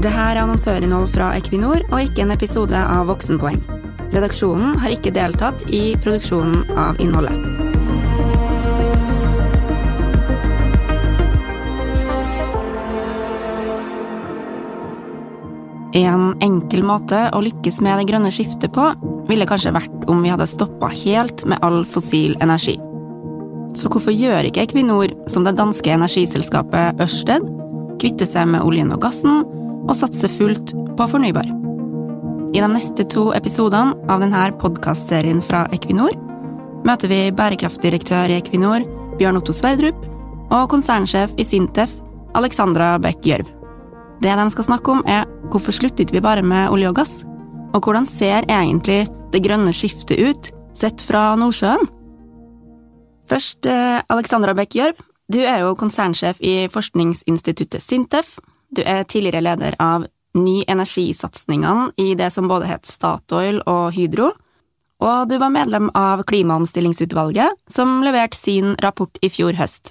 Det her er annonsørinnhold fra Equinor og ikke en episode av Voksenpoeng. Redaksjonen har ikke deltatt i produksjonen av innholdet. En enkel måte å lykkes med det grønne skiftet på ville kanskje vært om vi hadde stoppa helt med all fossil energi. Så hvorfor gjør ikke Equinor som det danske energiselskapet Ørsted, kvitte seg med oljen og gassen og satse fullt på fornybar? I de neste to episodene av denne podkastserien fra Equinor møter vi bærekraftdirektør i Equinor, Bjørn Otto Sverdrup, og konsernsjef i Sintef, Alexandra Beck Gjørv. Det de skal snakke om, er hvorfor sluttet vi bare med olje og gass? Og hvordan ser egentlig det grønne skiftet ut, sett fra Nordsjøen? Først, eh, Alexandra Beck Gjørv. Du er jo konsernsjef i forskningsinstituttet Sintef. Du er tidligere leder av Ny energisatsingene i det som både het Statoil og Hydro. Og du var medlem av Klimaomstillingsutvalget, som leverte sin rapport i fjor høst.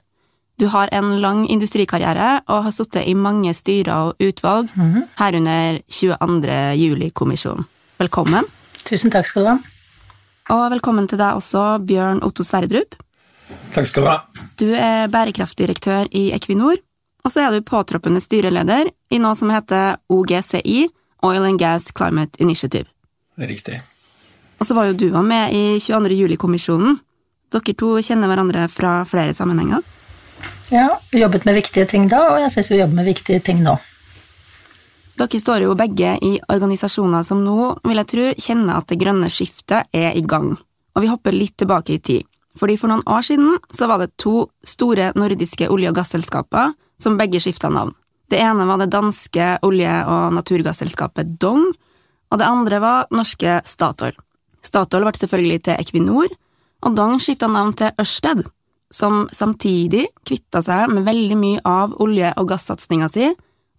Du har en lang industrikarriere og har sittet i mange styrer og utvalg, mm -hmm. herunder 22. juli-kommisjonen. Velkommen. Tusen takk skal du ha. Og velkommen til deg også, Bjørn Otto Sverdrup. Takk skal du ha. Du er bærekraftdirektør i Equinor, og så er du påtroppende styreleder i noe som heter OGCI, Oil and Gas Climate Initiative. Det er riktig. Og så var jo du med i 22. juli-kommisjonen. Dere to kjenner hverandre fra flere sammenhenger. Ja, vi jobbet med viktige ting da, og jeg syns vi jobber med viktige ting nå. Dere står jo begge i organisasjoner som nå, vil jeg tro, kjenner at det grønne skiftet er i gang. Og vi hopper litt tilbake i tid. Fordi for noen år siden så var det to store nordiske olje- og gasselskaper som begge skifta navn. Det ene var det danske olje- og naturgasselskapet Dong, og det andre var norske Statoil. Statoil ble selvfølgelig til Equinor, og Dong skifta navn til Ørsted som samtidig kvitta seg med veldig mye av olje- og gassatsinga si,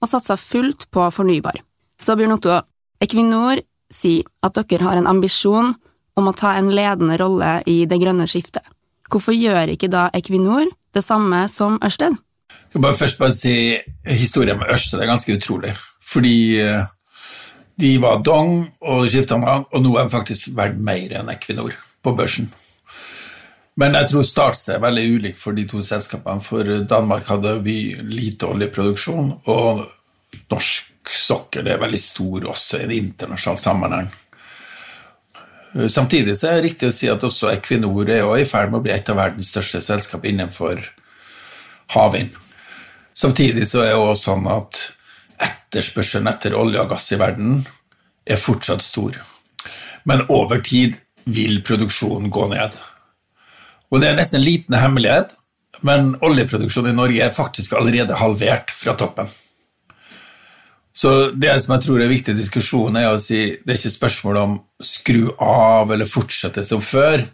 og satsa fullt på fornybar. Så Bjørn Otto, Equinor sier at dere har en ambisjon om å ta en ledende rolle i det grønne skiftet. Hvorfor gjør ikke da Equinor det samme som Ørsted? Jeg vil bare først bare si Historien med Ørsted er ganske utrolig. Fordi eh, de var dong og skifta navn, og nå er de faktisk verdt mer enn Equinor på børsen. Men jeg tror startsted er veldig ulikt for de to selskapene. For Danmark hadde vi lite oljeproduksjon, og norsk sokkel er veldig stor også i en internasjonal sammenheng. Samtidig så er det riktig å si at også Equinor er i ferd med å bli et av verdens største selskap innenfor havvind. Samtidig så er det også sånn at etterspørselen etter olje og gass i verden er fortsatt stor. Men over tid vil produksjonen gå ned. Og det er nesten en liten hemmelighet, men oljeproduksjonen i Norge er faktisk allerede halvert fra toppen. Så det som jeg tror er viktig i diskusjonen, er å si det er ikke spørsmål om skru av eller fortsette som før,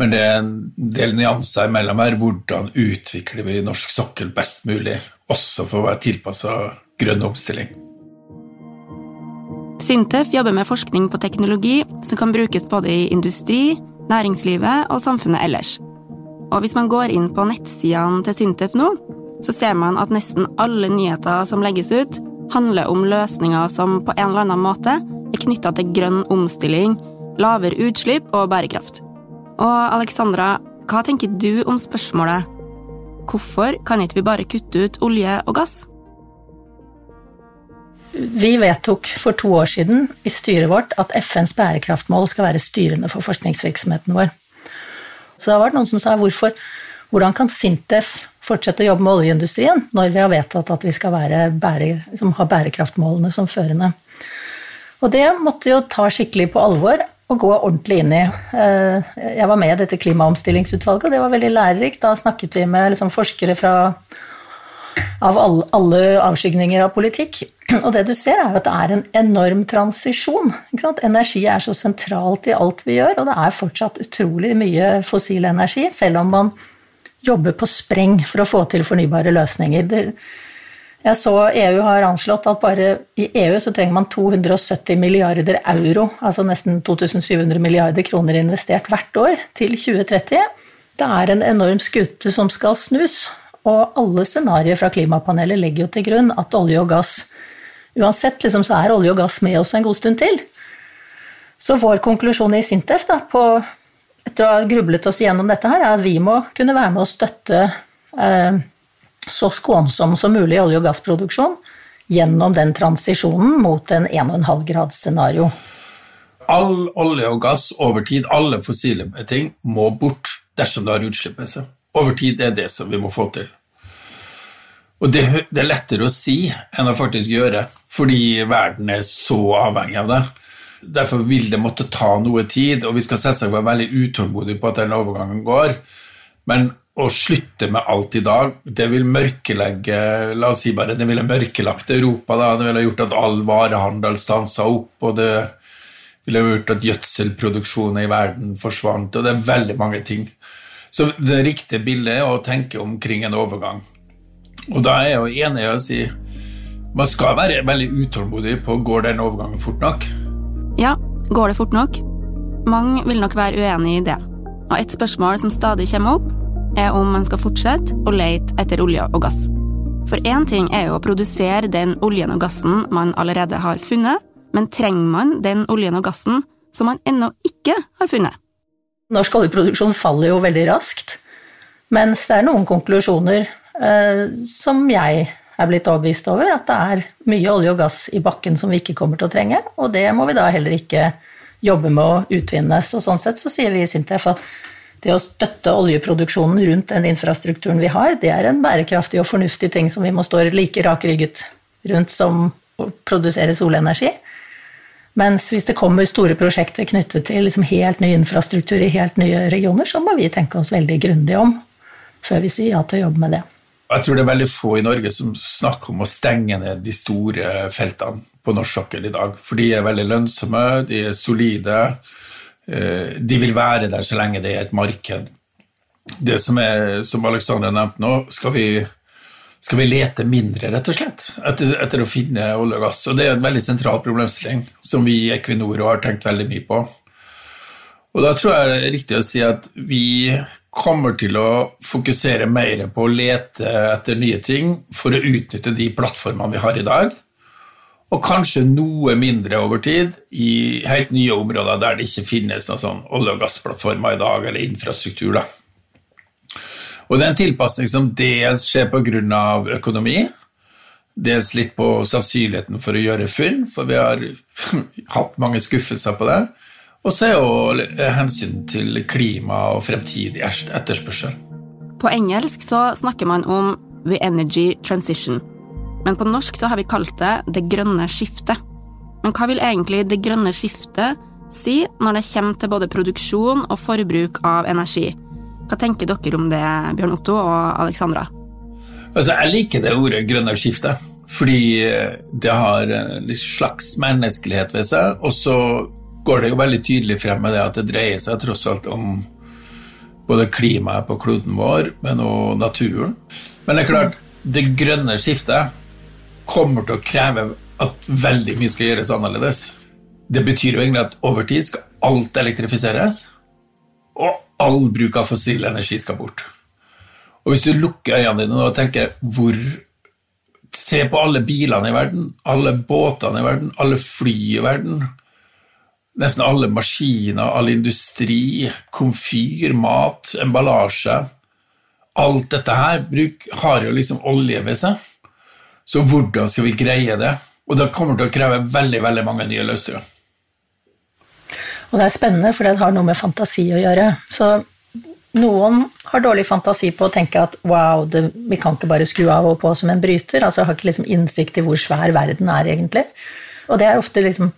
men det er en del nyanser imellom her. Hvordan utvikler vi norsk sokkel best mulig, også for å være tilpassa grønn omstilling? Sintef jobber med forskning på teknologi som kan brukes både i industri, næringslivet og samfunnet ellers. Og hvis man går inn på nettsidene til Sintef nå, så ser man at nesten alle nyheter som legges ut, handler om løsninger som på en eller annen måte er knytta til grønn omstilling, lavere utslipp og bærekraft. Og Alexandra, hva tenker du om spørsmålet hvorfor kan ikke vi bare kutte ut olje og gass? Vi vedtok for to år siden i styret vårt at FNs bærekraftmål skal være styrende for forskningsvirksomheten vår. Så det har vært noen som sa hvorfor, hvordan kan Sintef fortsette å jobbe med oljeindustrien når vi har vedtatt at vi skal bære, liksom, ha bærekraftmålene som førende? Og det måtte jo ta skikkelig på alvor og gå ordentlig inn i. Eh, jeg var med i dette klimaomstillingsutvalget, og det var veldig lærerikt. Da snakket vi med liksom, forskere fra av alle, alle avskygninger av politikk. Og det du ser, er at det er en enorm transisjon. Energi er så sentralt i alt vi gjør, og det er fortsatt utrolig mye fossil energi, selv om man jobber på spreng for å få til fornybare løsninger. Jeg så EU har anslått at bare i EU så trenger man 270 milliarder euro, altså nesten 2700 milliarder kroner investert hvert år, til 2030. Det er en enorm skute som skal snus. Og alle scenarioer fra klimapanelet legger jo til grunn at olje og gass uansett liksom, så er olje og gass med oss en god stund til. Så vår konklusjon i Sintef da, på, etter å ha grublet oss igjennom dette, her, er at vi må kunne være med å støtte eh, så skånsom som mulig olje- og gassproduksjon gjennom den transisjonen mot en 1,5-gradsscenario. All olje og gass over tid, alle fossile ting, må bort dersom det har utslipp med seg. Over tid er det som vi må få til. Og det, det, er lettere å si enn å faktisk gjøre, fordi verden er så avhengig av det. Derfor vil det måtte ta noe tid, og vi skal selvsagt være veldig utålmodige på at den overgangen går. Men å slutte med alt i dag, det vil mørkelegge La oss si bare, det ville mørkelagt Europa. Da. Det ville gjort at all varehandel stansa opp, og det ville gjort at gjødselproduksjonen i verden forsvant, og det er veldig mange ting. Så det riktige bildet er å tenke omkring en overgang. Og da er jeg jo enig i å si man skal være veldig utålmodig på går den overgangen fort nok. Ja, går det fort nok? Mange vil nok være uenig i det. Og et spørsmål som stadig kommer opp, er om man skal fortsette å lete etter olje og gass. For én ting er jo å produsere den oljen og gassen man allerede har funnet, men trenger man den oljen og gassen som man ennå ikke har funnet? Norsk oljeproduksjon faller jo veldig raskt, mens det er noen konklusjoner eh, som jeg er blitt overbevist over, at det er mye olje og gass i bakken som vi ikke kommer til å trenge, og det må vi da heller ikke jobbe med å utvinne. Så sånn sett så sier vi i Sintef at det å støtte oljeproduksjonen rundt den infrastrukturen vi har, det er en bærekraftig og fornuftig ting som vi må stå like rakrygget rundt som å produsere solenergi. Mens hvis det kommer store prosjekter knyttet til liksom helt ny infrastruktur i helt nye regioner, så må vi tenke oss veldig grundig om før vi sier ja til å jobbe med det. Jeg tror det er veldig få i Norge som snakker om å stenge ned de store feltene på norsk sokkel i dag. For de er veldig lønnsomme, de er solide de vil være der så lenge det er et marked. Det som er, som Alexander nevnte nå, skal vi, skal vi lete mindre, rett og slett, etter, etter, å finne olje og gass. Og det er en veldig sentral problemstilling som vi i Equinor har tenkt veldig mye på. Og da tror jeg det er riktig å si at vi kommer til å fokusere mer på å lete etter nye ting for å utnytte de plattformene vi har i dag, og kanskje noe mindre over tid i helt nye områder der det ikke finnes noen sånn olje- og gassplattformer i dag, eller infrastruktur. Da. Og det er en tilpasning som dels skjer pga. økonomi, dels litt på sannsynligheten for å gjøre funn, for vi har hatt mange skuffelser på det. Og så er jo hensyn til klima og fremtidig etterspørsel. På engelsk så snakker man om the energy transition men på norsk så har vi kalt det det grønne skiftet. Men hva vil egentlig det grønne skiftet si når det kommer til både produksjon og forbruk av energi? Hva tenker dere om det, Bjørn Otto og Alexandra? Altså, jeg liker det ordet grønne skiftet, fordi det har en slags menneskelighet ved seg. Og så går det jo veldig tydelig frem med det at det dreier seg tross alt om både klimaet på kloden vår, men også naturen. Men det er klart, det grønne skiftet kommer til å kreve at veldig mye skal gjøres annerledes. Det betyr jo egentlig at over tid skal alt elektrifiseres, og all bruk av fossil energi skal bort. Og hvis du lukker øynene dine og tenker hvor Se på alle bilene i verden, alle båtene i verden, alle fly i verden. Nesten alle maskiner, all industri, komfyr, mat, emballasje. Alt dette her bruk, har jo liksom olje ved seg. Så hvordan skal vi greie det? Og det kommer til å kreve veldig veldig mange nye løsninger. Og det er spennende, for det har noe med fantasi å gjøre. Så noen har dårlig fantasi på å tenke at wow, det, vi kan ikke bare skru av og på som en bryter. altså Har ikke liksom innsikt i hvor svær verden er, egentlig. Og det er ofte liksom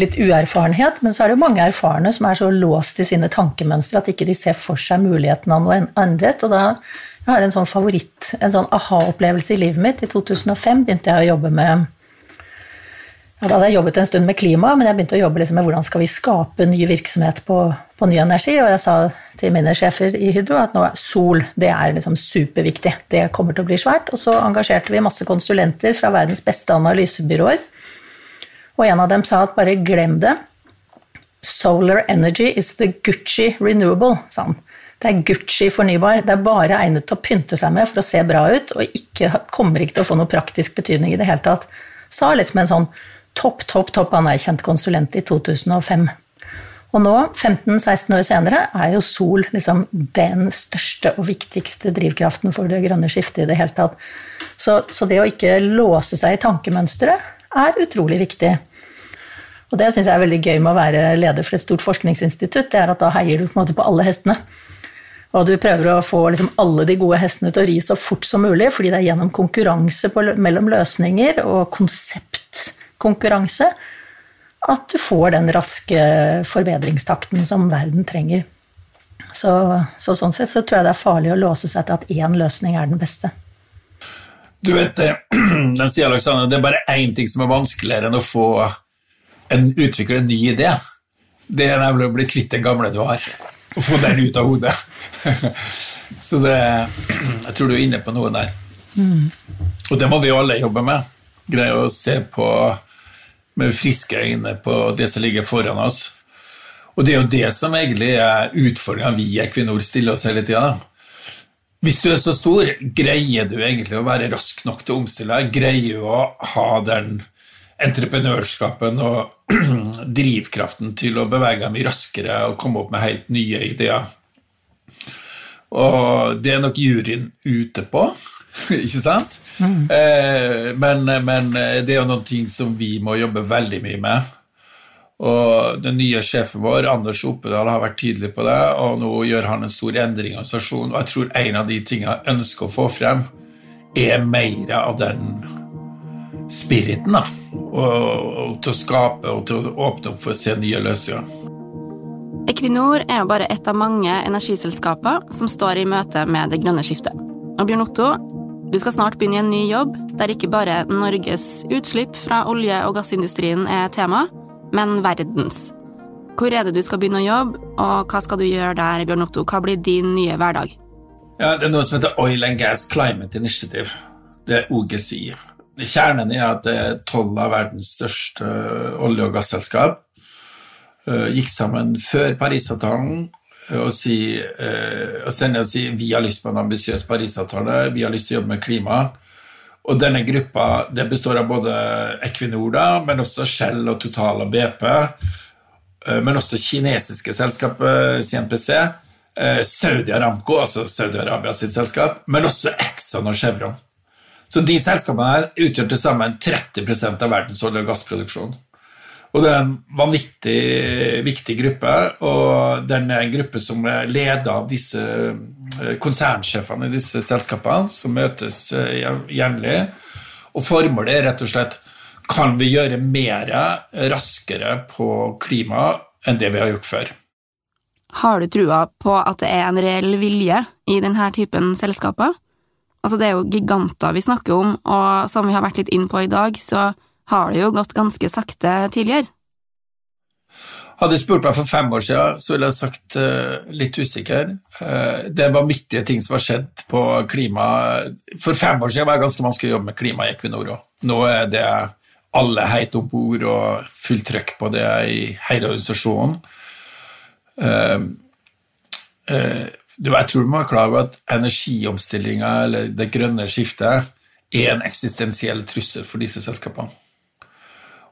litt uerfarenhet, men så er det jo mange erfarne som er så låst i sine tankemønstre at ikke de ser for seg muligheten av noe annet. Og da jeg har en sånn favoritt, en sånn aha-opplevelse i livet mitt. I 2005 begynte jeg å jobbe med ja, Da hadde jeg jobbet en stund med klima, men jeg begynte å jobbe liksom med hvordan skal vi skape ny virksomhet på, på, ny energi. Og jeg sa til mine sjefer i Hydro at nå er sol det er liksom superviktig. Det kommer til å bli svært. Og så engasjerte vi masse konsulenter fra verdens beste analysebyråer. Og en av dem sa at bare glem det. Solar energy is the Gucci renewable, sa han. Det er Gucci fornybar. Det er bare egnet til å pynte seg med for å se bra ut, og ikke, kommer ikke til å få noe praktisk betydning i det hele tatt. sa liksom en sånn topp, topp, topp anerkjent konsulent i 2005. Og nå, 15-16 år senere, er jo sol liksom den største og viktigste drivkraften for det grønne skiftet i det hele tatt. Så, så det å ikke låse seg i tankemønsteret er utrolig viktig. Og det syns jeg er veldig gøy med å være leder for et stort forskningsinstitutt, det er at da heier du på, på alle hestene. Og du prøver å få liksom alle de gode hestene til å ri så fort som mulig, fordi det er gjennom konkurranse på, mellom løsninger og konseptkonkurranse at du får den raske forbedringstakten som verden trenger. Så, så, sånn sett så tror jeg det er farlig å låse seg til at én løsning er den beste. Du vet, den sier Alexander, det er bare én ting som er vanskeligere enn å få en, utvikle en ny idé. Det er nemlig å bli kvitt den gamle du har, og få den ut av hodet. Så det Jeg tror du er inne på noe der. Mm. Og det må vi alle jobbe med. Greie å se på med friske øyne på det som ligger foran oss. Og det er jo det som egentlig er utfordringa vi i Equinor stiller oss hele tida. Hvis du er så stor, greier du egentlig å være rask nok til å omstille deg? Greier du å ha den entreprenørskapen og drivkraften til å bevege meg raskere og komme opp med helt nye ideer. Og det er nok juryen ute på, ikke sant? Mm. Eh, men, men, det er jo noen ting som vi må jobbe veldig mye med. Og den nye sjefen vår, Anders Oppedal, har vært tydelig på det, og nå gjør han en stor endring i organisasjonen. Og jeg tror en av de tingene jeg ønsker å få frem, er mer av den spiriten da, og, og til å skape og til å åpne opp for å se nye løsninger. Equinor er jo bare ett av mange energiselskaper som står i møte med det grønne skiftet. Og Bjørn Otto, du skal snart begynne i en ny jobb der ikke bare Norges utslipp fra olje- og gassindustrien er tema, men verdens. Hvor er det du skal begynne å jobbe, og hva skal du gjøre der, Bjørn Otto? Hva blir din nye hverdag? Ja, Det er noe som heter Oil and Gas Climate Initiative. Det er OGSI. Kjernen er at tolv av verdens største olje- og gasselskap eh, gikk sammen før Parisavtalen og, si, eh, og sender og sier vi har lyst på en ambisiøs Parisavtale, vi har lyst til å jobbe med klima. Og denne gruppa det består av både Equinor, da, men også Shell og Total og BP. Eh, men også kinesiske selskaper, CNPC. Saudi Aramco, altså Saudi-Arabia sitt selskap, men også Exxon og Chevron. Så de selskapene her utgjør til sammen 30% av verdens olje- og gassproduksjon. Og det er en vanvittig viktig gruppe, og den er en gruppe som er ledet av disse eh, konsernsjefene i disse selskapene, som møtes eh, jevnlig. Og formålet er rett og slett kan vi gjøre mer raskere på klima enn det vi har gjort før. Har du trua på at det er en reell vilje i denne typen selskaper? Altså, det er jo giganter vi snakker om, og som vi har vært litt inn på i dag, så har det jo gått ganske sakte tidligere. Hadde du spurt meg for fem år siden, så ville jeg sagt uh, litt usikker. Uh, det var viktige ting som har skjedd på klima. For fem år siden var det ganske vanskelig å jobbe med klima i Equinor òg. Nå er det alle heit om bord og fullt trøkk på det i hele organisasjonen. Uh, jeg tror du må være klar over at energiomstillinga, eller det grønne skiftet, er en eksistensiell trussel for disse selskapene.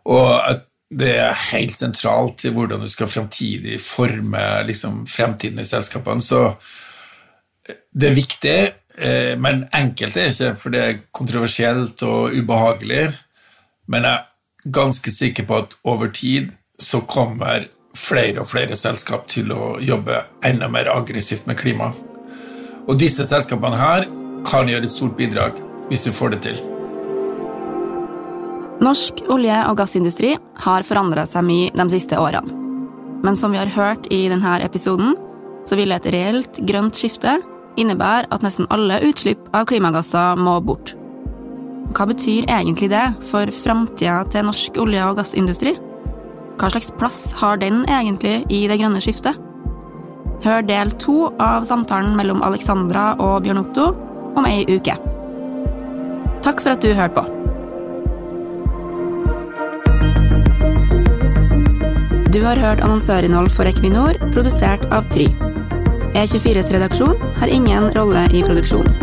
Og at det er helt sentralt til hvordan du skal fremtidig forme liksom, fremtiden i selskapene. Så det er viktig, eh, men enkelt er ikke, for det er kontroversielt og ubehagelig. Men jeg er ganske sikker på at over tid så kommer flere og flere selskap til å jobbe enda mer aggressivt med klima. Og disse selskapene her kan gjøre et stort bidrag hvis vi får det til. Norsk olje- og gassindustri har forandra seg mye de siste årene. Men som vi har hørt i denne episoden, så vil et reelt grønt skifte innebære at nesten alle utslipp av klimagasser må bort. Hva betyr egentlig det for framtida til norsk olje- og gassindustri? Hva slags plass har den egentlig i det grønne skiftet? Hør del to av samtalen mellom Alexandra og Bjørn Otto om ei uke. Takk for at du hørte på. Du har hørt annonsørinnhold for Equinor, produsert av Try. E24s redaksjon har ingen rolle i produksjonen.